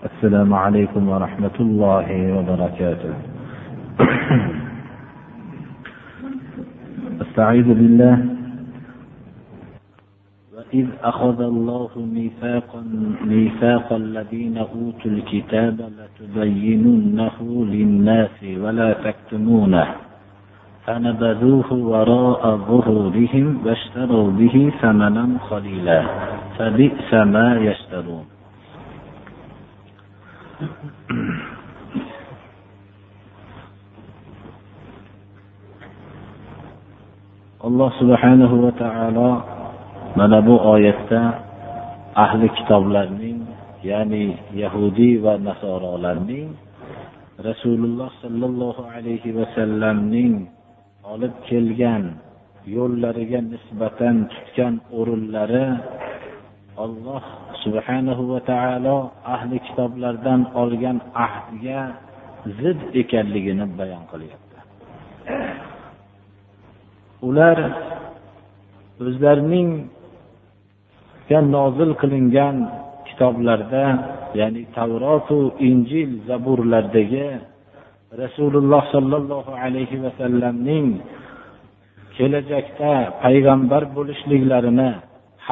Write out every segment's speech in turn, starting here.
السلام عليكم ورحمة الله وبركاته. أستعيذ بالله. وإذ أخذ الله ميثاقا ميثاق الذين أوتوا الكتاب لتبيننه للناس ولا تكتمونه. فنبذوه وراء ظهورهم واشتروا به ثمنا قليلا. فبئس ما يشترون. alloh subhanahu va taolo mana bu oyatda ahli kitoblarning ya'ni yahudiy va nasorolarning rasululloh sollallohu alayhi vasallamning olib kelgan yo'llariga nisbatan tutgan o'rinlari olloh subhanahu va taolo ahli kitoblardan olgan ahdga zid ekanligini bayon qilyapti. Ular o'zlarining nozil qilingan kitoblarda ya'ni tavrotu injil zaburlardagi rasululloh sollallohu alayhi vasallamning kelajakda payg'ambar bo'lishliklarini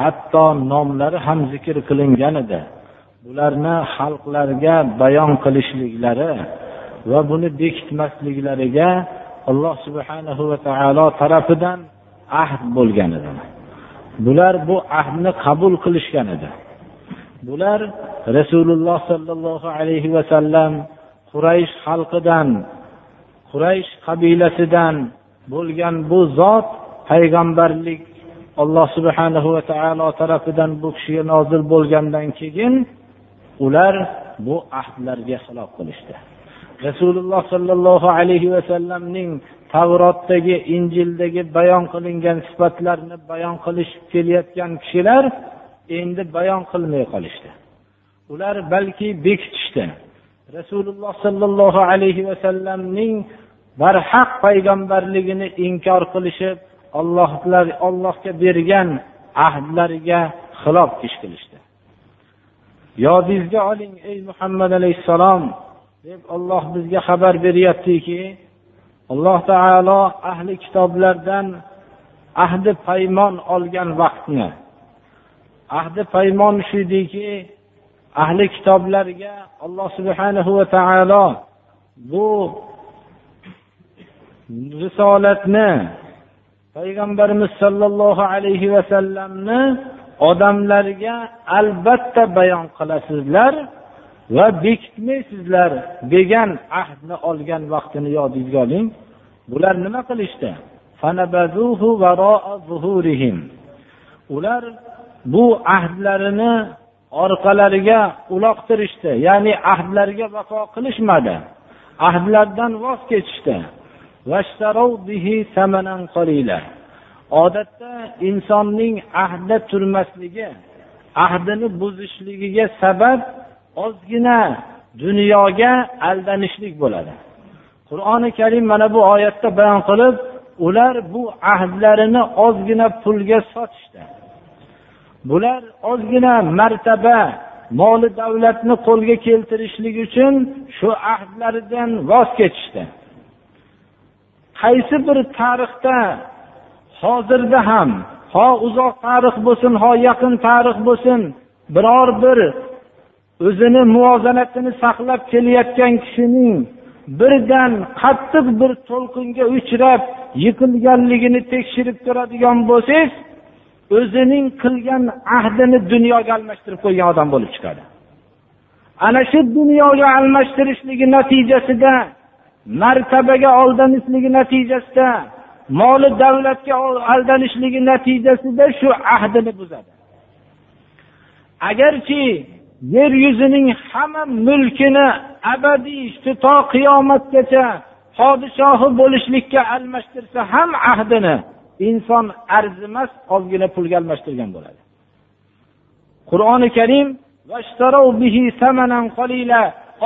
hatto nomlari ham zikr qilingan edi bularni xalqlarga bayon qilishliklari va buni bekitmasliklariga alloh subhanahu va taolo tarafidan ahd bo'lgan edi. Bular bu ahdni qabul qilishgan edi. Bular rasululloh sollallohu alayhi vasallam quraysh xalqidan quraysh qabilasidan bo'lgan bu zot payg'ambarlik alloh subhana va taolo tarafidan bu kishiga nozil bo'lgandan keyin ular bu ahdlarga xilof qilishdi. Rasululloh sollallohu alayhi vasallamning tavrotdagi injildagi bayon qilingan sifatlarni bayon qilishib kelayotgan kishilar endi bayon qilmay qolishdi. Ular balki bekitishdi. Rasululloh sollallohu alayhi vasallamning barhaq payg'ambarligini inkor qilishib ollohlar ollohga bergan ahdlariga xilof ish qilishdi. Yodingizga oling ey muhammad alayhissalom deb olloh bizga xabar beryaptiki alloh taolo ahli kitoblardan ahdi paymon olgan vaqtni ahdi paymon shudiki ahli kitoblarga alloh subhanahu va taolo bu risolatni payg'ambarimiz sollallohu alayhi vasallamni odamlarga albatta bayon qilasizlar va bekitmaysizlar degan ahdni olgan vaqtini yodingizga oling. Bular nima qilishdi? Ular bu ahdlarini orqalariga uloqtirishdi ya'ni ahdlarga vafo qilishmadi. Ahdlardan voz kechishdi. Odatda insonning ahda turmasligi ahdini buzishligiga sabab ozgina dunyoga aldanishlik bo'ladi. Qur'oni karim mana bu oyatda bayon qilib ular bu ahdlarini ozgina pulga sotishdi. Bular ozgina martaba moli davlatni qo'lga keltirishlik uchun shu ahdlaridan voz kechishdi. Qaysi bir tarixda? Hozirda ham. Ho uzoq tarix bo'lsin ho yaqin tarix bo'lsin. Biror bir o'zini muvozanatini saqlab kelayotgan kishining birdan qattiq bir to'lqinga uchrab yiqilganligini tekshirib ko'radigan bo'lsangiz o'zining qilgan ahdini dunyoga almashtirib qo'ygan odam bo'lib chiqadi. Ana shu dunyoga almashtirishligi natijasida martabaga aldanishligi natijasida moli davlatga aldanishligi natijasida shu ahdini buzadi. Agarki yer yuzining hamma mulkini abadiy shu to qiyomatgacha podshohi bo'lishlikka almashtirsa ham ahdini inson arzimas ozgina pulga almashtirgan bo'ladi. Qur'oni karim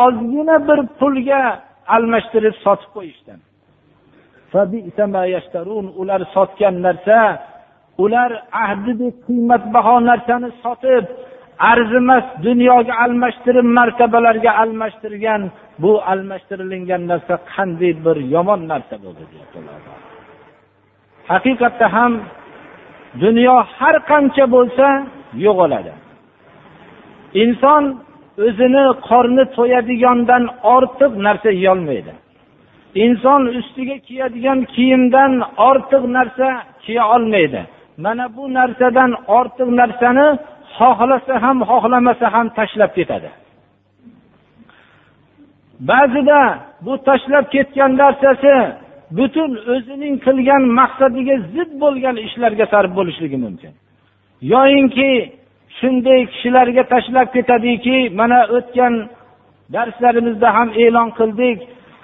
ozgina bir pulga almashtirib sotib qo'yishdi ular sotgan narsa ular ahdidek qiymatbaho narsani sotib arzimas dunyoga almashtirib martabalarga almashtirgan bu almashtirilingan narsa qanday bir yomon narsa bo'ldi haqiqatda ham dunyo har qancha bo'lsa yo'qoladi inson o'zini qorni to'yadigandan ortiq narsa yeyolmaydi. Inson ustiga kiyadigan kiyimdan ortiq narsa kiya olmaydi. Mana bu narsadan ortiq narsani xohlasa ham xohlamasa ham tashlab ketadi. Ba'zida bu tashlab ketgan narsasi butun o'zining qilgan maqsadiga zid bo'lgan ishlarga sarf bo'lishligi mumkin. Yoyinki shunday kishilarga tashlab ketadiki mana o'tgan darslarimizda ham e'lon qildik.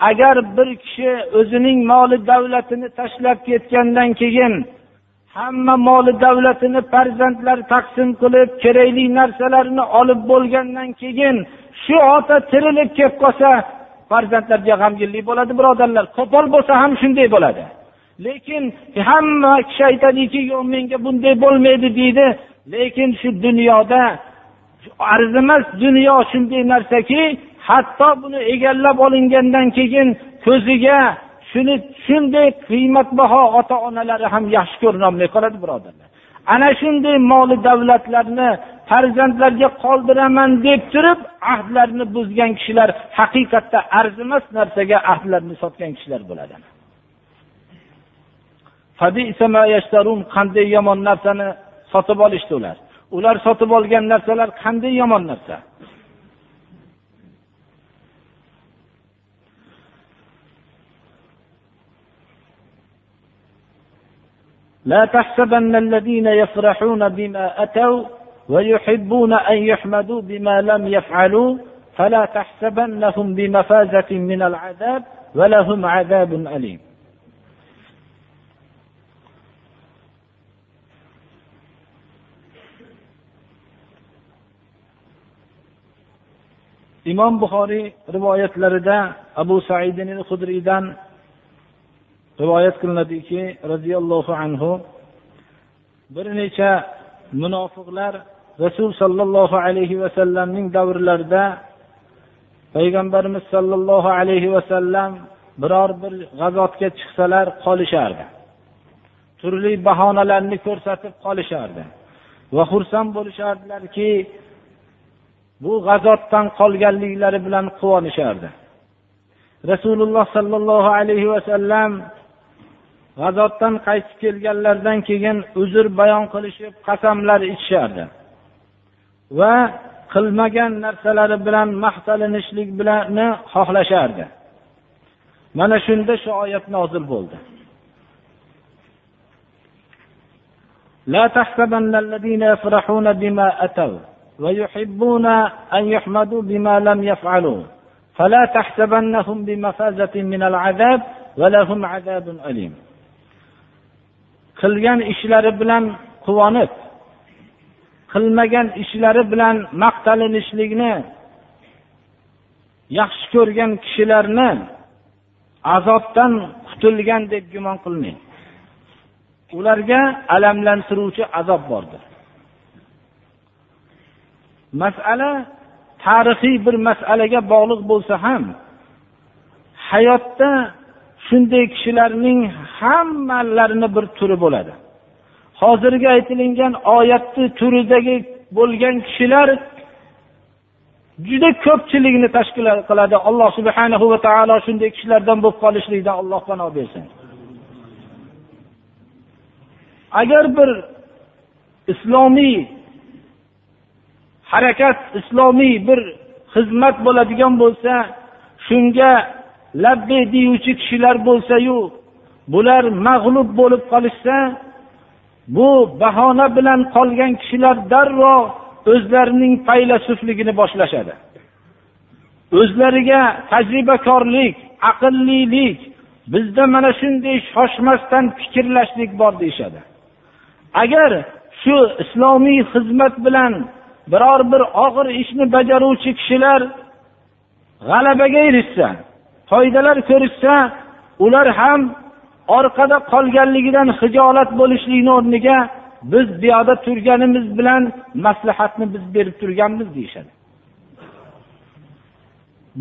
Agar bir kishi o'zining moli davlatini tashlab ketgandan keyin hamma moli davlatini farzandlar taqsim qilib kerakli narsalarni olib bo'lgandan keyin shu ota tirilib kelib qolsa farzandlarga g'amginlik bo'ladi birodarlar. Qo'pol bo'lsa ham shunday bo'ladi. Lekin hamma kishi aytadiki yo'q menga bunday bo'lmaydi deydi. Lekin shu dunyoda arzimas dunyo shunday narsaki hatto buni egallab olingandan keyin ko'ziga shuni shunday qiymatbaho ota onalari ham yaxshi ko'rinolmay qoladi birodarlar. Ana shunday moli davlatlarni farzandlarga qoldiraman deb turib ahdlarni buzgan kishilar haqiqatda arzimas narsaga ahdlarni sotgan kishilar bo'ladi. Qanday yomon narsani sotib olishdi ular. Ular sotib olgan narsalar qanday yomon narsa? لا تحسبن الذين يفرحون بما أتوا ويحبون أن يحمدوا بما لم يفعلوا فلا تحسبنهم بمفازة من العذاب ولهم عذاب أليم imom buxoriy rivoyatlarida abu saidin hudriydan rivoyat qilinadiki roziyallohu anhu bir necha munofiqlar rasul sollallohu alayhi vasallamning davrlarida payg'ambarimiz sollallohu alayhi vasallam biror bir g'azotga chiqsalar qolishardi. Turli bahonalarni ko'rsatib qolishardi. Va xursand bo'lishardilarki bu g'azotdan qolganliklari bilan quvonishardi rasululloh sollallohu alayhi vasallam g'azotdan qaytib kelganlaridan keyin uzr bayon qilishib qasamlar ichishardi va qilmagan narsalari bilan maqtalinishlik bilan xohlashardi mana shunda shu oyat nozil bo'ldi لا تحسبن الذين يفرحون بما أتوا ويحبون أن يحمدوا بما لم يفعلوا فلا تحسبنهم بمفازة من العذاب ولهم عذاب أليم qilgan ishlari bilan quvonib qilmagan ishlari bilan maqtalinishlikni yaxshi ko'rgan kishilarni azobdan qutulgan deb gumon qilmang ularga alamlantiruvchi azob bordir Masala tarixiy bir masalaga bog'liq bo'lsa ham hayotda shunday kishilarning hammalarini bir turi bo'ladi. Hozirgi aytilingan oyatni turidagi bo'lgan kishilar juda ko'pchilikni tashkil qiladi. Alloh subhanahu va taolo shunday kishilardan bo'lib qolishlikdan alloh panoh bersin. Agar bir islomiy harakat islomiy bir xizmat bo'ladigan bo'lsa shunga labbay deyuvchi kishilar bo'lsayu bular mag'lub bo'lib qolishsa bu bahona bilan qolgan kishilar darrov o'zlarining faylasufligini boshlashadi. O'zlariga tajribakorlik aqllilik bizda mana shunday shoshmasdan fikrlashlik bor deyishadi. Agar shu islomiy xizmat bilan biror bir og'ir ishni bajaruvchi kishilar g'alabaga erishsa foydalar ko'rishsa ular ham orqada qolganligidan hijolat bo'lishlikni o'rniga biz buyoqda turganimiz bilan maslahatni biz berib turganmiz deyishadi.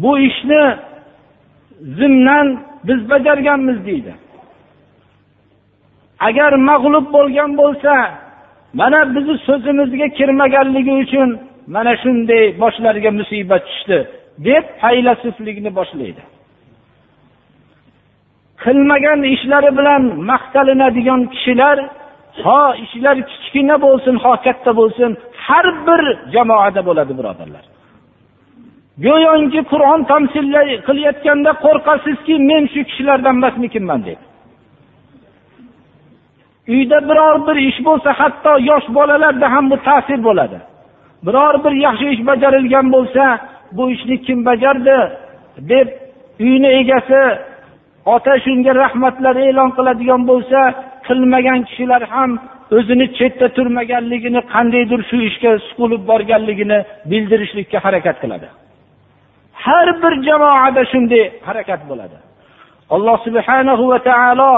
Bu ishni zimdan biz bajarganmiz deydi. Agar mag'lub bo'lgan bo'lsa mana bizni so'zimizga kirmaganligi uchun mana shunday boshlariga musibat tushdi deb faylasuflikni boshlaydi. Qilmagan ishlari bilan maqtalinadigan kishilar ho ishlar kichkina bo'lsin ho katta bo'lsin har bir jamoada bo'ladi birodarlar. Go'yoki qur'on tamsil qilayotganda qo'rqasizki men shu kishilardan emasmikinman deb uyda biror bir ish bo'lsa hatto yosh bolalarda ham bu ta'sir bo'ladi. Biror bir yaxshi ish bajarilgan bo'lsa bu ishni kim bajardi deb uyni egasi ota shunga rahmatlar e'lon qiladigan bo'lsa qilmagan kishilar ham o'zini chetda turmaganligini qandaydir shu ishga suqilib borganligini bildirishlikka harakat qiladi. Har bir jamoada shunday harakat bo'ladi. Alloh subhanahu va taolo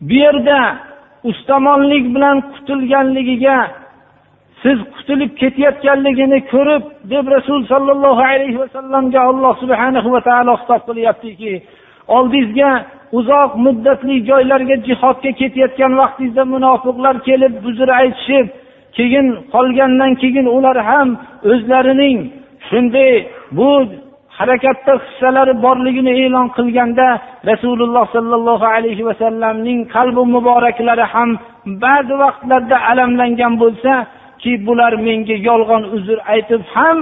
bu yerda ustamonlik bilan qutulganligiga siz qutulib ketayotganligini ko'rib deb rasul sollallohu alayhi vasallamga alloh subhanahu va taolo xitob qilyaptiki oldingizga uzoq muddatli joylarga jihodga ketayotgan vaqtingizda munofiqlar kelib uzr aytishib keyin qolgandan keyin ular ham o'zlarining shunday bu harakatda hissalari borligini e'lon qilganda rasululloh sollallohu alayhi vasallamning qalbi muboraklari ham ba'zi vaqtlarda alamlangan bo'lsaki bular menga yolg'on uzr aytib ham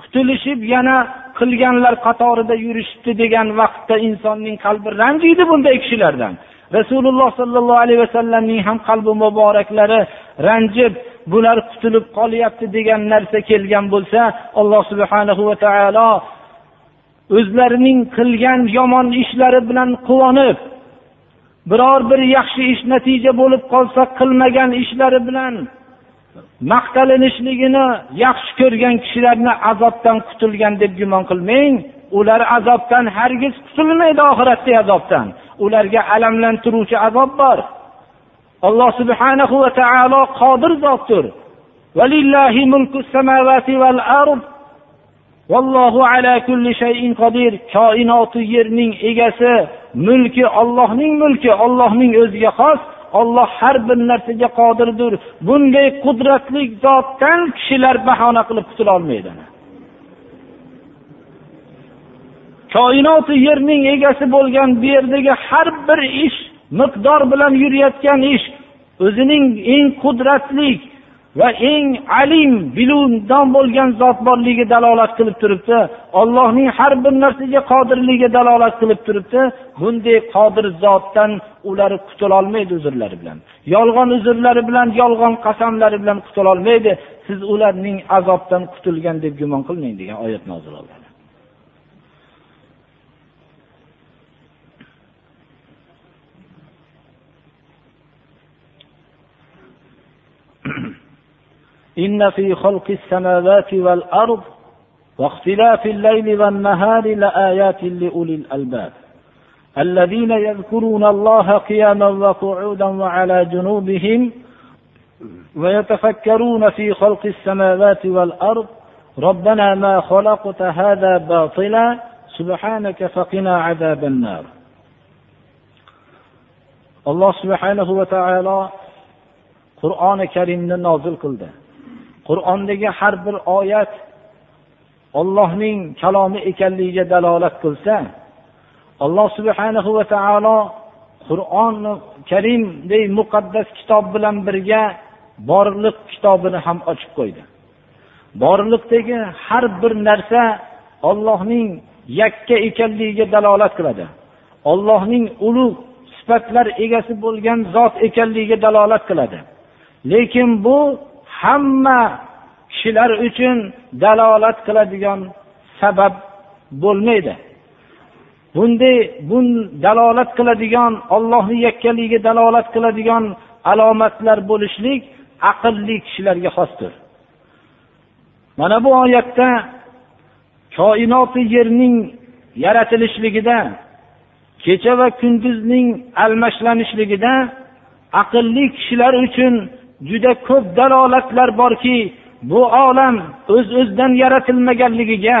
qutulishib yana qilganlar qatorida yurishibdi degan vaqtda insonning qalbi ranjiydi bunday kishilardan. Rasululloh sollallohu alayhi vasallamning ham qalbi muboraklari ranjib bular qutulib qolyapti degan narsa kelgan bo'lsa alloh subhanahu va taolo o'zlarining qilgan yomon ishlari bilan quvonib biror bir yaxshi ish natija bo'lib qolsa qilmagan ishlari bilan maqtalinishligini yaxshi ko'rgan kishilarni azobdan qutulgan deb gumon qilmang. Ular azobdan hargiz qutulmaydi oxiratdagi azobdan. Ularga alamlantiruvchi azob bor. Alloh subhanahu va taolo qodir zotdir. Vallohu ala kulli shayin qodir koinoti yerning egasi mulki ollohning mulki ollohning o'ziga xos. Olloh har bir narsaga qodirdir. Bunday qudratli zotdan kishilar bahona qilib qutula olmaydi koinoti yerning egasi bo'lgan bu yerdagi har bir ish miqdor bilan yurayotgan ish o'zining eng qudratli va eng alim bilundon bo'lgan zot borligiga dalolat qilib turibdi. Ollohning har bir narsaga qodirligiga dalolat qilib turibdi. Bunday qodir zotdan ular qutulolmaydi uzrlari bilan. Yolg'on uzrlari bilan yolg'on qasamlari bilan qutulolmaydi. Siz ularning azobdan qutulgan deb gumon qilmang degan oyat nozil bo'ldi إن في خلق السماوات والأرض واختلاف الليل والنهار لآيات لأولي الألباب. الذين يذكرون الله قياما وقعودا وعلى جنوبهم ويتفكرون في خلق السماوات والأرض ربنا ما خلقت هذا باطلا سبحانك فقنا عذاب النار. alloh subhanahu va taolo qur'oni karimni nozil qildi qur'ondagi har bir oyat ollohning kalomi ekanligiga dalolat qilsa alloh subhanahu va taolo qur'oni karimdek muqaddas kitob bilan birga borliq kitobini ham ochib qo'ydi. Borliqdagi har bir narsa ollohning yakka ekanligiga dalolat qiladi. Ollohning ulug' sifatlar egasi bo'lgan zot ekanligiga dalolat qiladi. Lekin bu hamma kishilar uchun dalolat qiladigan sabab bo'lmaydi. Bunday bun dalolat qiladigan ollohni yakkaligiga dalolat qiladigan alomatlar bo'lishlik aqlli kishilarga xosdir. Mana bu oyatda koinoti yerning yaratilishligida kecha va kunduzning almashlanishligida aqlli kishilar uchun juda ko'p dalolatlar borki bu olam o'z öz o'zidan yaratilmaganligiga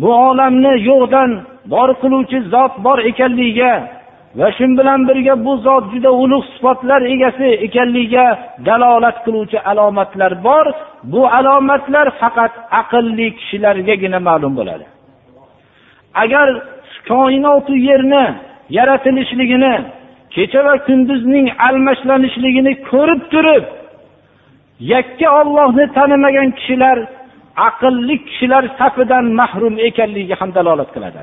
bu olamni yo'qdan bor qiluvchi zot bor ekanligiga va shu bilan birga bu zot juda ulug' sifatlar egasi ekanligiga dalolat qiluvchi alomatlar bor. Bu alomatlar faqat aqlli kishilargagina ma'lum bo'ladi. Agar koinotu yerni yaratilishligini kecha va kunduzning almashlanishligini ko'rib turib yakka ollohni tanimagan kishilar aqlli kishilar safidan mahrum ekanligiga ham dalolat qiladi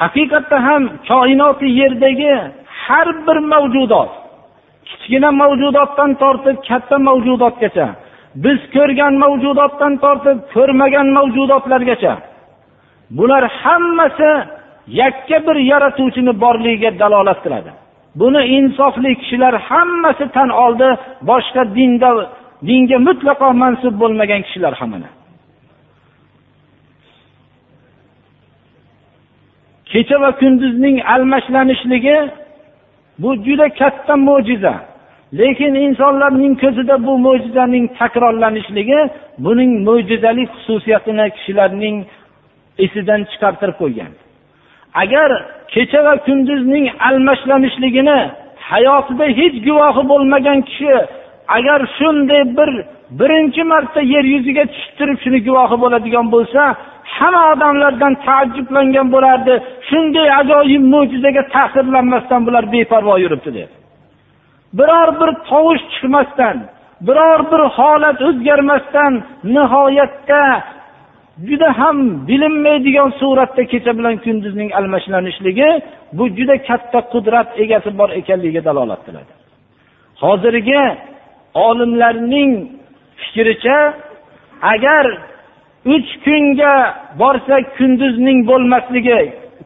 haqiqatda ham koinoti yerdagi har bir mavjudot kichkina mavjudotdan tortib katta mavjudotgacha biz ko'rgan mavjudotdan tortib ko'rmagan mavjudotlargacha bular hammasi yakka bir yaratuvchini borligiga dalolat qiladi. Buni insofli kishilar hammasi tan oldi. Boshqa dinda dinga mutlaqo mansub bo'lmagan kishilar ham kecha va kunduzning almashlanishligi bu juda katta mo'jiza. Lekin insonlarning ko'zida bu mo'jizaning takrorlanishligi buning mo'jizalik xususiyatini kishilarning esidan chiqartirib qo'ygan. Agar kecha va kunduzning almashlanishligini hayotida hech guvohi bo'lmagan kishi agar shunday bir birinchi marta yer yuziga tushib turib shuni guvohi bo'ladigan bo'lsa hamma odamlardan taajjublangan bo'lardi. Shunday ajoyib mo'jizaga ta'sirlanmasdan bular beparvo yuribdi deb biror bir tovush chiqmasdan biror bir holat o'zgarmasdan nihoyatda juda ham bilinmaydigan suratda kecha bilan kunduzning almashlanishligi bu juda katta qudrat egasi bor ekanligiga dalolat qiladi hozirgi olimlarning fikricha agar uch kunga borsak kunduzning bo'lmasligi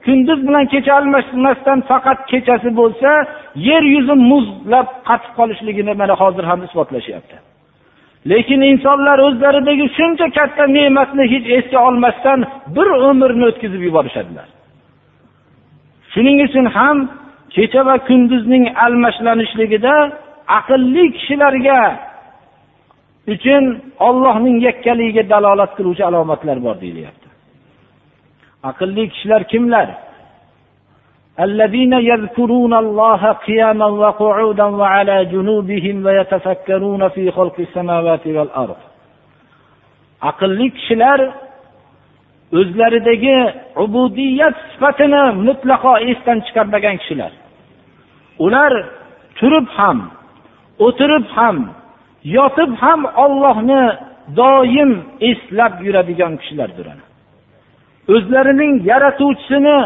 kunduz bilan kecha almashmasdan faqat kechasi bo'lsa yer yuzi muzlab qotib qolishligini mana hozir ham isbotlashyapti. Lekin insonlar o'zlaridagi shuncha katta ne'matni hech esga olmasdan bir umrni o'tkazib yuborishadilar. Shuning uchun ham kecha va kunduzning almashlanishligida aqlli kishilarga uchun ollohning yakkaligiga dalolat qiluvchi alomatlar bor deyilyapti. Aqlli kishilar kimlar? الذين يذكرون الله قياما وقعودا وعلى جنوبهم ويتفكرون في خلق السماوات والأرض aqlli kishilar o'zlaridagi ubudiyat sifatini mutlaqo esdan chiqarmagan kishilar ular turib ham o'tirib ham yotib ham ollohni doim eslab yuradigan kishilardir o'zlarining yaratuvchisini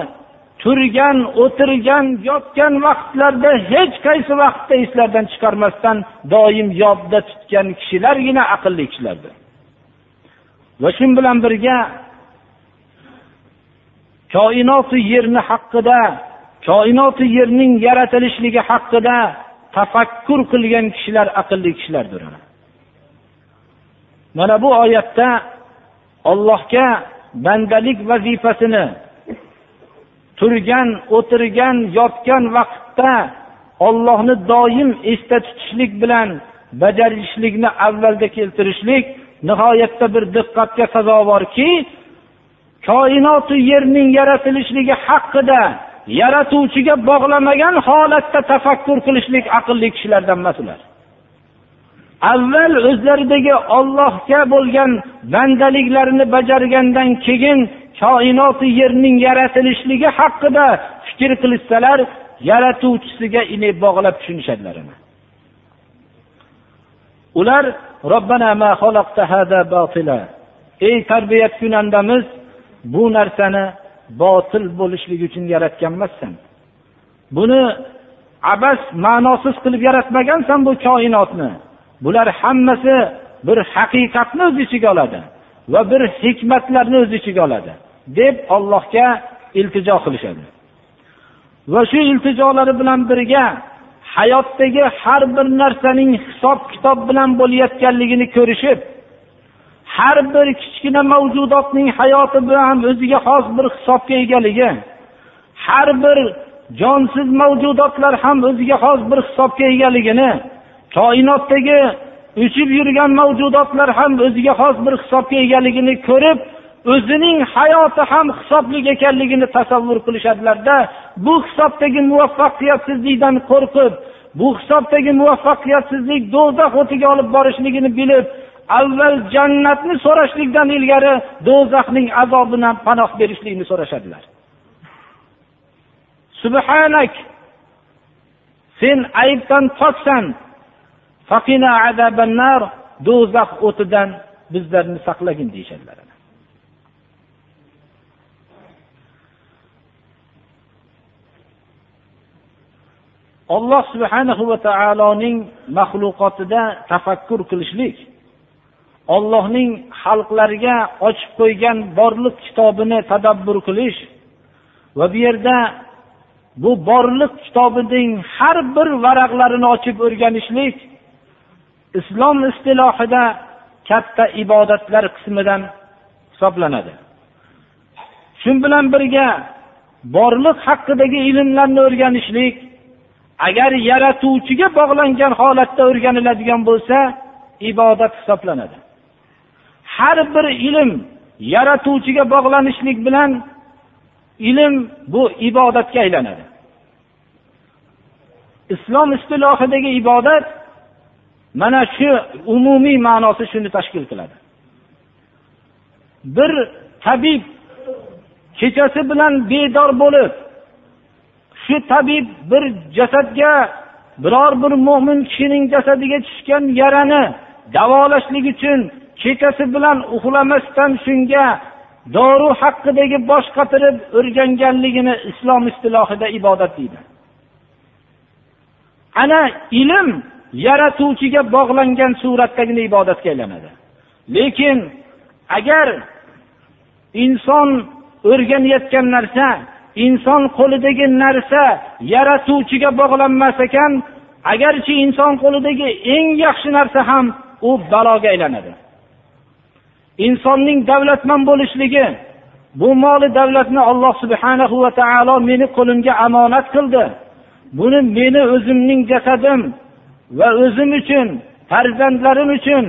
turgan o'tirgan yotgan vaqtlarda hech qaysi vaqtda eslardan chiqarmasdan doim yodda tutgan kishilargina aqlli kishilardir. Va shu bilan birga koinoti yerni haqida koinoti yerning yaratilishligi haqida tafakkur qilgan kishilar aqlli kishilardir mana bu oyatda ollohga bandalik vazifasini turgan o'tirgan yotgan vaqtda ollohni doim esda tutishlik bilan bajarishlikni avvalda keltirishlik nihoyatda bir diqqatga sazovorki koinotu yerning yaratilishligi haqida yaratuvchiga bog'lamagan holatda tafakkur qilishlik aqlli kishilardan emas ular avval o'zlaridagi ollohga bo'lgan bandaliklarini bajargandan keyin koinoti yerning yaratilishligi haqida fikr qilishsalar yaratuvchisiga ini bog'lab tushunishadilar ular ey tarbiyat kunandamiz bu narsani botil bo'lishligi uchun yaratgan emassan buni abas ma'nosiz qilib yaratmagansan bu koinotni. Bular hammasi bir haqiqatni o'z ichiga oladi va bir hikmatlarni o'z ichiga oladi. Deb Allohga iltijo qilishadi. Va shu iltijolari bilan birga hayotdagi har bir narsaning hisob kitob bilan bo'layotganligini ko'rishib har bir kichkina mavjudotning hayoti bilan o'ziga xos bir hisobga egaligi har bir jonsiz mavjudotlar ham o'ziga xos bir hisobga egaligini koinotdagi uchib yurgan mavjudotlar ham o'ziga xos bir hisobga egaligini ko'rib o'zining hayoti ham hisobli ekanligini tasavvur qilishadilarda bu hisobdagi muvaffaqiyatsizlikdan qo'rqib bu hisobdagi muvaffaqiyatsizlik do'zax o'tiga olib borishligini bilib avval jannatni so'rashlikdan ilgari do'zaxning azobidan panoh berishlikni so'rashadilar. Subhanak sen aybdan poksan do'zax o'tidan bizlarni saqlagin deyishadilar. Alloh subhanahu va taoloning maxluqotida tafakkur qilishlik ollohning xalqlarga ochib qo'ygan borliq kitobini tadabbur qilish va bu yerda bu borliq kitobining har bir varaqlarini ochib o'rganishlik islom istilohida katta ibodatlar qismidan hisoblanadi. Shu bilan birga borliq haqidagi ilmlarni o'rganishlik agar yaratuvchiga bog'langan holatda o'rganiladigan bo'lsa ibodat hisoblanadi. Har bir ilm yaratuvchiga bog'lanishlik bilan ilm bu ibodatga aylanadi. Islom istilohidagi ibodat mana shu umumiy ma'nosi shuni tashkil qiladi. Bir tabib kechasi bilan bedor bo'lib shu tabib bir jasadga biror bir mo'min kishining jasadiga tushgan yarani davolashlik uchun kechasi bilan uxlamasdan shunga dori haqidagi bosh qatirib o'rganganligini islom istilohida ibodat deydi. Ana ilm yaratuvchiga bog'langan suratdagina ibodatga aylanadi. Lekin agar inson o'rganayotgan narsa inson qo'lidagi narsa yaratuvchiga bog'lanmas ekan agarchi inson qo'lidagi eng yaxshi narsa ham u baloga aylanadi. Insonning davlatman bo'lishligi bu moli davlatni alloh subhanahu va taolo meni qo'limga omonat qildi. Buni meni o'zimning jasadim va o'zim uchun farzandlarim uchun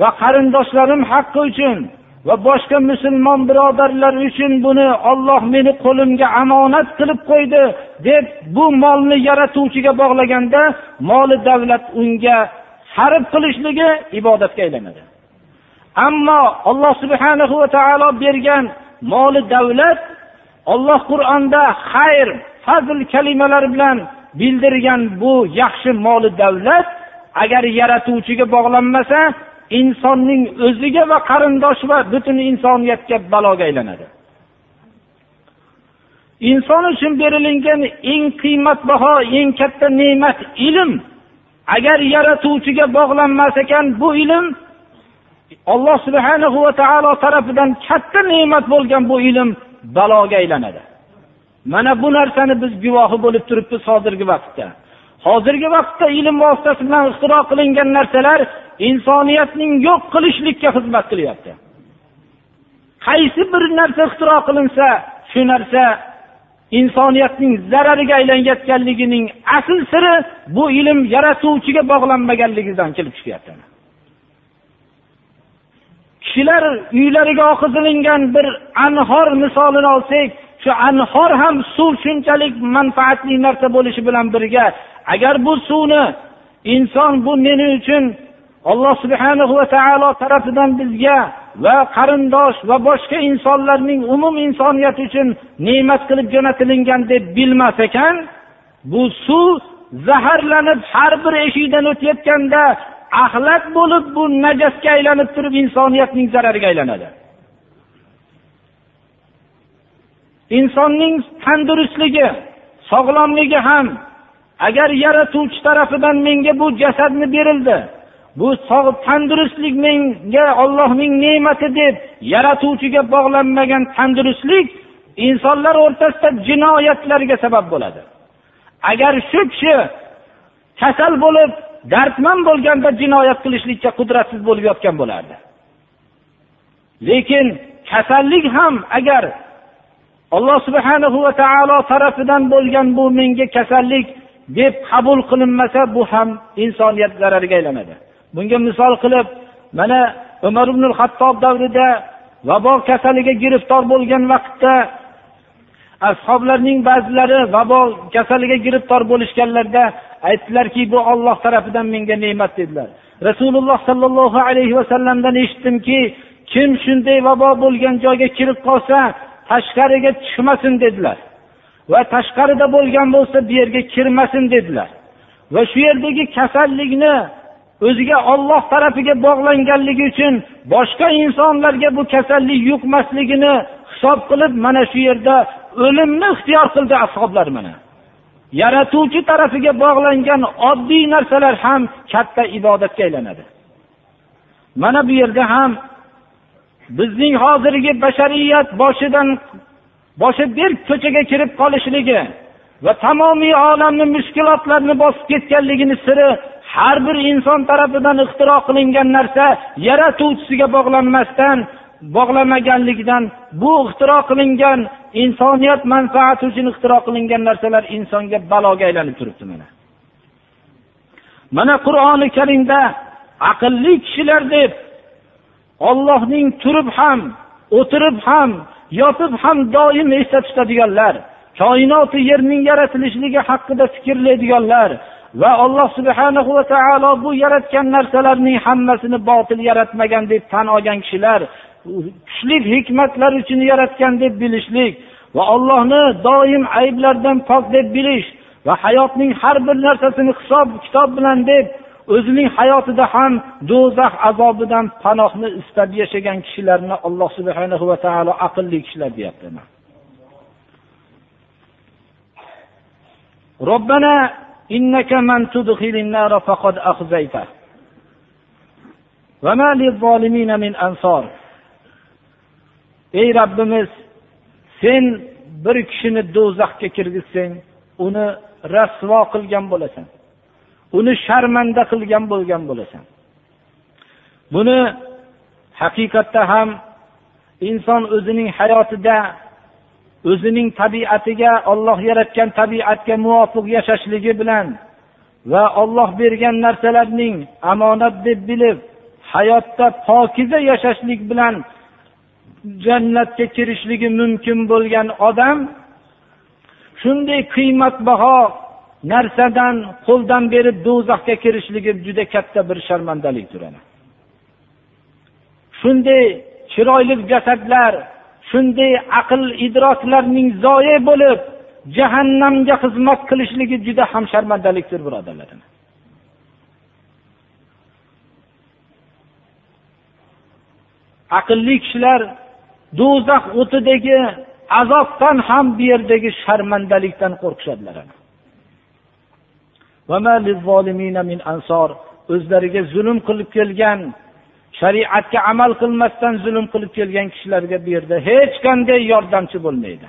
va qarindoshlarim haqqi uchun va boshqa musulmon birodarlar uchun buni olloh meni qo'limga omonat qilib qo'ydi deb bu molni yaratuvchiga bog'laganda moli davlat unga sarf qilishligi ibodatga aylanadi. Ammo alloh subhanahu va taolo bergan moli davlat olloh qur'onda xayr fazl kalimalari bilan bildirgan bu yaxshi moli davlat agar yaratuvchiga bog'lanmasa insonning o'ziga va qarindosh va butun insoniyatga baloga aylanadi. Inson uchun berilingan eng qimmatbaho eng katta ne'mat ilm. Agar yaratuvchiga bog'lanmas ekan bu ilm alloh subhanahu va taolo tarafidan katta ne'mat bo'lgan bu ilm baloga aylanadi. Mana bu narsani biz guvohi bo'lib turibmiz hozirgi vaqtda. Hozirgi vaqtda ilm vositasi bilan ixtiro qilingan narsalar insoniyatning yo'q qilishlikka xizmat qilyapti. Qaysi bir narsa ixtiro qilinsa shu narsa insoniyatning zarariga aylanayotganligining asl siri bu ilm yaratuvchiga bog'lanmaganligidan kelib chiqyapti kishilar uylariga oqizilingan bir anhor misolini olsak shu anhor ham suv shunchalik manfaatli narsa bo'lishi bilan birga agar bu suvni inson bu meni uchun alloh subhanahu va taolo tarafidan bizga va qarindosh va boshqa insonlarning umum insoniyat uchun ne'mat qilib jo'natilingan deb bilmas ekan bu suv zaharlanib har bir eshikdan o'tayotganda axlat bo'lib bu najasga aylanib turib insoniyatning zarariga aylanadi. Insonning tandurustligi sog'lomligi ham agar yaratuvchi tarafidan menga bu jasadni berildi bu sog' tandurustlik menga ollohning ne'mati deb yaratuvchiga bog'lanmagan tandurustlik insonlar o'rtasida jinoyatlarga sabab bo'ladi. Agar shu kishi kasal bo'lib dardmand bo'lganda jinoyat qilishlikka qudratsiz bo'lib yotgan bo'lardi. Lekin kasallik ham agar alloh subhanahu va taolo tarafidan bo'lgan bu menga kasallik deb qabul qilinmasa bu ham insoniyat zarariga aylanadi. Bunga misol qilib mana umar ibn hattob davrida vabo kasaliga giriftor bo'lgan vaqtda ashoblarning ba'zilari vabo kasaliga giriftor bo'lishganlarida aytdilarki bu olloh tarafidan menga ne'mat dedilar. Rasululloh sollallohu alayhi vasallamdan eshitdimki kim shunday vabo bo'lgan joyga kirib qolsa tashqariga chiqmasin dedilar. Va tashqarida bo'lgan bo'lsa bu yerga kirmasin dedilar. Va shu yerdagi kasallikni o'ziga olloh tarafiga bog'langanligi uchun boshqa insonlarga bu kasallik yuqmasligini hisob qilib mana shu yerda o'limni ixtiyor qildi ashoblar mana. Yaratuvchi tarafiga bog'langan oddiy narsalar ham katta ibodatga aylanadi. Mana bu yerda ham bizning hozirgi bashariyat boshidan boshi berk ko'chaga kirib qolishligi va tamomiy olamni mushkulotlarni bosib ketganligini siri har bir inson tarafidan ixtiro qilingan narsa yaratuvchisiga bog'lanmasdan bog'lamaganligidan bu ixtiro qilingan insoniyat manfaati uchun ixtiro qilingan narsalar insonga baloga aylanib turibdi mana. Mana qur'oni karimda aqlli kishilar deb ollohning turib ham o'tirib ham yotib ham doim esda tutadiganlar koinoti yerning yaratilishligi haqida fikrlaydiganlar va alloh subhanahu va taolo bu yaratgan narsalarning hammasini botil yaratmagan deb tan olgan kishilar kuchli hikmatlar uchun yaratgan deb bilishlik va ollohni doim ayblardan pok deb bilish va hayotning har bir narsasini hisob kitob bilan deb o'zining hayotida ham do'zax azobidan panohni istab yashagan kishilarni alloh subhana va taolo aqlli kishilar deyapti robbana innaka man tudkhilin nara faqad akhzayta va ma lizzolimina min ansor ey rabbimiz sen bir kishini do'zaxga kirgizsang uni rasvo qilgan bo'lasan. Uni sharmanda qilgan bo'lgan bo'lasan. Buni haqiqatda ham inson o'zining hayotida o'zining tabiatiga olloh yaratgan tabiatga muvofiq yashashligi bilan va olloh bergan narsalarning omonat deb bilib hayotda pokiza yashashlik bilan jannatga kirishligi mumkin bo'lgan odam shunday qiymatbaho narsadan qo'ldan berib do'zaxga kirishligi juda katta bir sharmandalik turadi. Shunday chiroyli jasadlar shunday aql idroklarning zoyi bo'lib jahannamga xizmat qilishligi juda ham sharmandalikdir birodarlar aqlli kishilar do'zax o'tidagi azobdan ham bu yerdagi sharmandalikdan qo'rqishadilar. O'zlariga zulm qilib kelgan shariatga amal qilmasdan zulm qilib kelgan kishilarga bu yerda hech qanday yordamchi bo'lmaydi.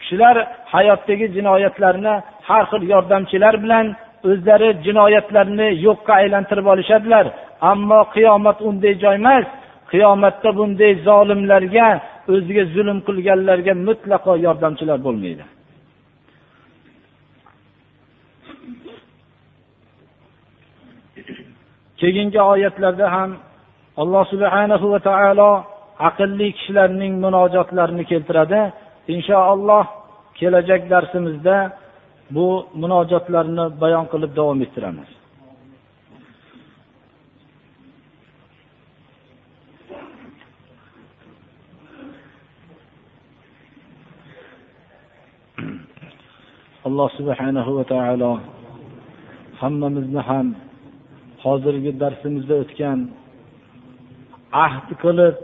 Kishilar hayotdagi jinoyatlarni har xil yordamchilar bilan o'zlari jinoyatlarni yo'qqa aylantirib olishadilar. Ammo qiyomat unday joy emas. Qiyomatda bunday zolimlarga o'ziga zulm qilganlarga mutlaqo yordamchilar bo'lmaydi. Keyingi oyatlarda ham alloh subhanahu va taolo aqlli kishilarning munojotlarini keltiradi. Inshaalloh kelajak darsimizda bu munojotlarni bayon qilib davom ettiramiz. Alloh subhanahu va taolo hammamizni ham hozirgi darsimizda o'tgan ahd qilib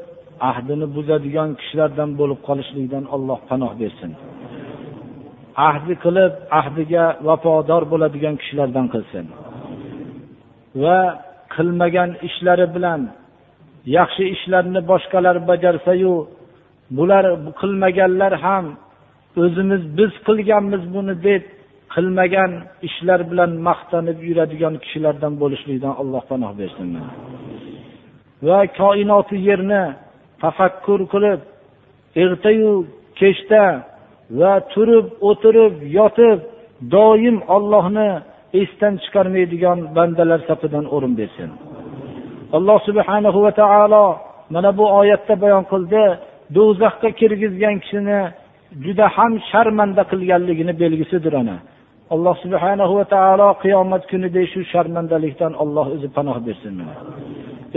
ahdini buzadigan kishilardan bo'lib qolishlikdan alloh panoh bersin. Ahdi qilib ahdiga vafodor bo'ladigan kishilardan qilsin. Va qilmagan ishlari bilan yaxshi ishlarni boshqalar bajarsayu bular qilmaganlar ham o'zimiz biz qilganmiz buni deb qilmagan ishlar bilan maqtanib yuradigan kishilardan bo'lishlikdan alloh panoh bersin va koinoti yerni tafakkur qilib ertayu kechda va turib o'tirib yotib doim ollohni esdan chiqarmaydigan bandalar safidan o'rin bersin. Alloh subhanahu va taolo mana bu oyatda bayon qildi do'zaxga kirgizgan kishini juda ham sharmanda qilganligini belgisidir ana. alloh subhanahu va taolo qiyomat kunida shu sharmandalikdan olloh o'zi panoh bersin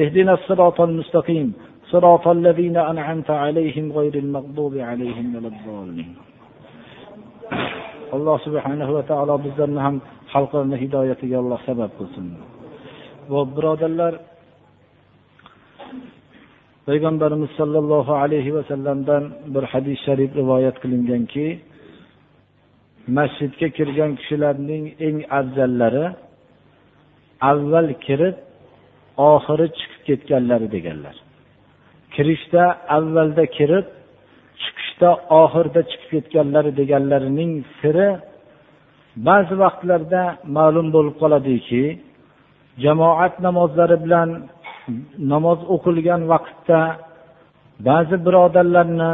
اهدنا الصراط المستقيم صراط الذين أنعمت عليهم غير المغضوب عليهم ولا الضالين alloh subhanahu va taolo bizlarni ham xalqlarni hidoyatiga alloh sabab qilsin va birodarlar payg'ambarimiz sollallohu alayhi vasallamdan bir hadis sharif rivoyat qilinganki masjidga kirgan kishilarning eng afzallari avval kirib oxiri chiqib ketganlari deganlar. Kirishda avvalda kirib chiqishda oxirida chiqib ketganlari deganlarining siri ba'zi vaqtlarda ma'lum bo'lib qoladiki jamoat namozlari bilan namoz o'qilgan vaqtda ba'zi birodarlarni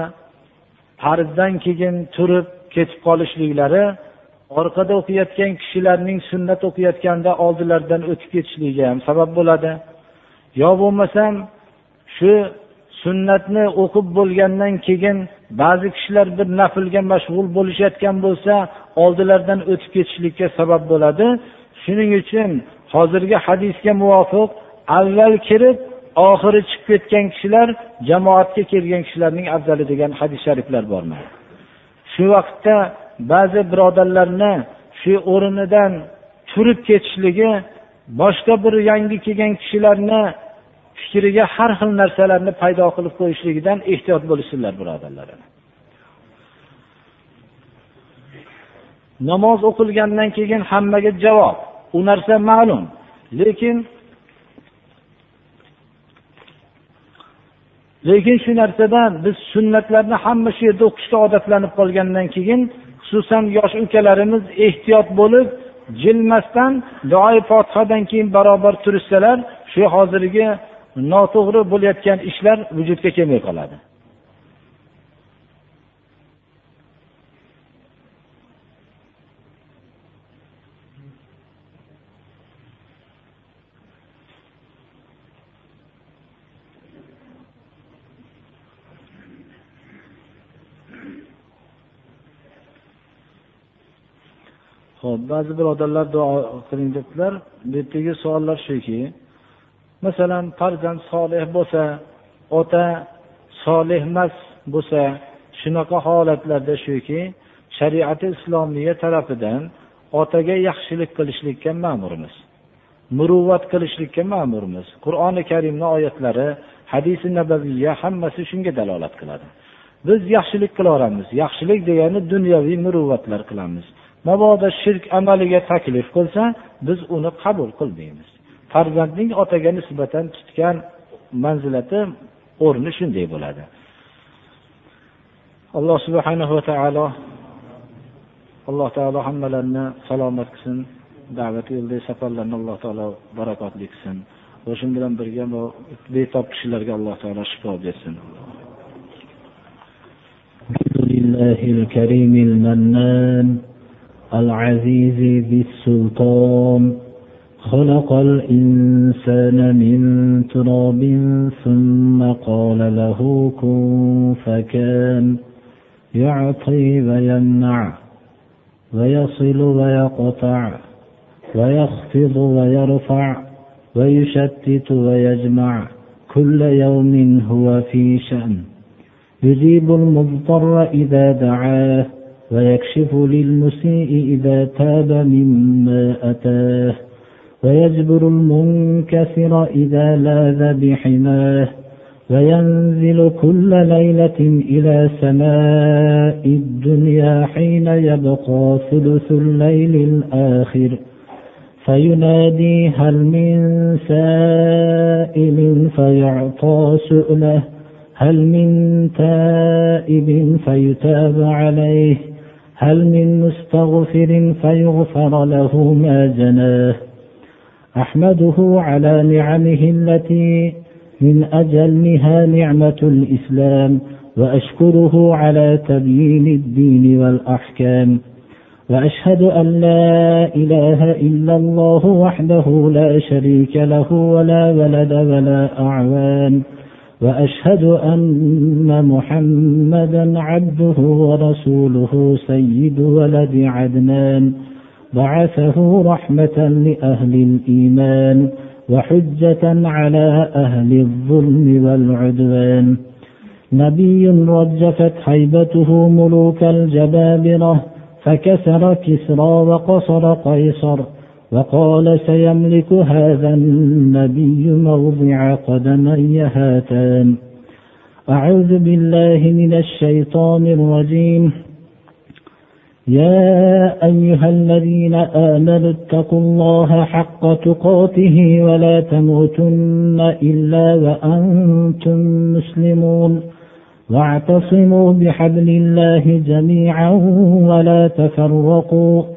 farzdan keyin turib ketib qolishliklari orqada o'qiyotgan kishilarning sunnat o'qiyotganda oldilaridan o'tib ketishligiga ham sabab bo'ladi. Yo bo'lmasam shu sunnatni o'qib bo'lgandan keyin ba'zi kishilar bir naflga mashg'ul bo'lishayotgan bo'lsa oldilaridan o'tib ketishlikka sabab bo'ladi. Shuning uchun hozirgi hadisga muvofiq avval kirib oxiri chiqib ketgan kishilar jamoatga kelgan kishilarning afzali degan hadis shariflar bormi? Shu vaqtda ba'zi birodarlarni shu o'rnidan turib ketishligi boshqa bir yangi kelgan kishilarni fikriga har xil narsalarni paydo qilib qo'yishligidan ehtiyot bo'lishsinlar birodarlar namoz o'qilgandan keyin hammaga javob. U narsa ma'lum lekin lekin shu narsadan biz sunnatlarni hamma shu yerda o'qishga odatlanib qolgandan keyin xususan yosh ukalarimiz ehtiyot bo'lib jilmasdan duoi fotihadan keyin barobar turishsalar shu hozirgi noto'g'ri bo'layotgan ishlar vujudga kelmay qoladi. Ho'p ba'zi birodarlar duo qiling debdilar. Bu yerdagi savollar shuki masalan farzand solih bo'lsa ota solih emas bo'lsa shunaqa holatlarda shuki shariati islomiya tarafidan otaga yaxshilik qilishlikka ma'murmiz. Muruvvat qilishlikka ma'murmiz. Qur'oni karimni oyatlari hadisi nabaviya hammasi shunga dalolat qiladi. Biz yaxshilik qilaveramiz. Yaxshilik degani dunyoviy muruvvatlar qilamiz. mabodo shirk amaliga taklif qilsa biz uni qabul qilmaymiz farzandning otaga nisbatan tutgan manzilati o'rni shunday bo'ladi alloh subhanahu va taolo alloh taolo hammalarni salomat qilsin da'vat yo'lidagi safarlarni alloh taolo barakotli qilsin va shu bilan birga bu betob kishilarga alloh taolo shifo bersin لله الكريم المنان العزيز بالسلطان. خلق الإنسان من تراب ثم قال له كن فكان. يعطي ويمنع ويصل ويقطع ويخفض ويرفع ويشتت ويجمع كل يوم هو في شأن. يجيب المضطر إذا دعاه ويكشف للمسيء إذا تاب مما أتاه ويجبر المنكسر إذا لاذ بحماه وينزل كل ليلة إلى سماء الدنيا حين يبقى ثلث الليل الآخر. فينادي هل من سائل فيعطى سؤله هل من تائب؟ فيتاب عليه. هل من مستغفر فيغفر له ما جناه أحمده على نعمه التي من أجلها نعمة الإسلام وأشكره على تبيين الدين والأحكام. وأشهد أن لا إله إلا الله وحده لا شريك له ولا ولد ولا أعوان. وأشهد أن محمدا عبده ورسوله سيد ولد عدنان. بعثه رحمة لأهل الإيمان وحجة على أهل الظلم والعدوان. نبي رجفت هيبته ملوك الجبابرة فكسر كسرى وقصر قيصر وقال سيملك هذا النبي موضع قدمي هاتان. أعوذ بالله من الشيطان الرجيم. يا أيها الذين آمنوا اتقوا الله حق تقاته ولا تموتن إلا وأنتم مسلمون. واعتصموا بحبل الله جميعا ولا تفرقوا.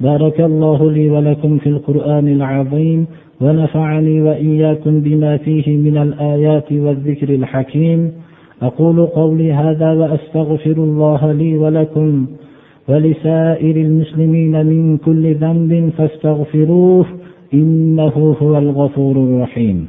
بارك الله لي ولكم في القرآن العظيم ونفعني وإياكم بما فيه من الآيات والذكر الحكيم. أقول قولي هذا وأستغفر الله لي ولكم ولسائر المسلمين من كل ذنب فاستغفروه إنه هو الغفور الرحيم.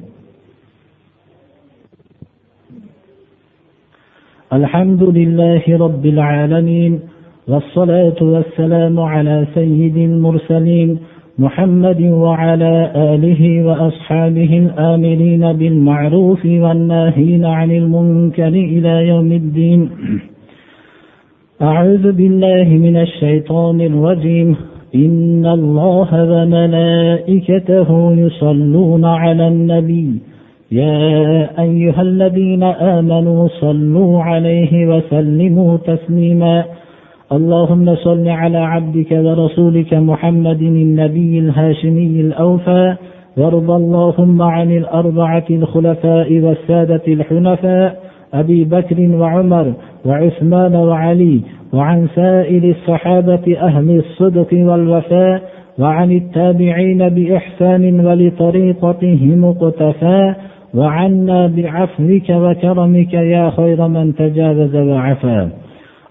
الحمد لله رب العالمين والصلاة والسلام على سيد المرسلين محمد وعلى آله وأصحابه الآمرين بالمعروف والناهين عن المنكر إلى يوم الدين. أعوذ بالله من الشيطان الرجيم. إن الله وملائكته يصلون على النبي. يا أيها الذين آمنوا صلوا عليه وسلموا تسليما. اللهم صل على عبدك ورسولك محمد النبي الهاشمي الأوفى وارض اللهم عن الأربعة الخلفاء والسادة الحنفاء أبي بكر وعمر وعثمان وعلي وعن سائر الصحابة أهل الصدق والوفاء وعن التابعين بإحسان ولطريقتهم اقتفى وعنا بعفوك وكرمك يا خير من تجاوز وعفا.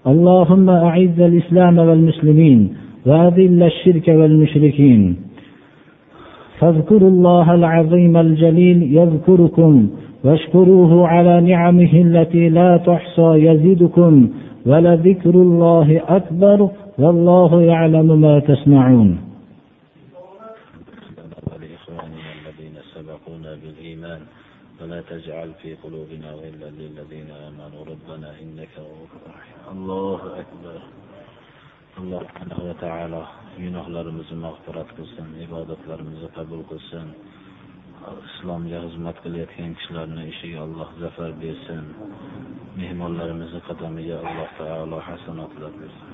اللهم أعز الإسلام والمسلمين وأذل الشرك والمشركين. فاذكروا الله العظيم الجليل يذكركم واشكروه على نعمه التي لا تحصى يزدكم ولذكر الله أكبر والله يعلم ما تصنعون الذين سبقونا بالإيمان ولا تجعل في قلوبنا غلا للذين آمنوا. ربنا إنك allohu akbar. Alloh subhanava taolo gunohlarimizni mag'firat qilsin ibodatlarimizni qabul qilsin. Islomga xizmat qilayotgan kishilarni ishiga alloh zafar bersin. Mehmonlarimizni qadamiga alloh taolo hasanotlar bersin.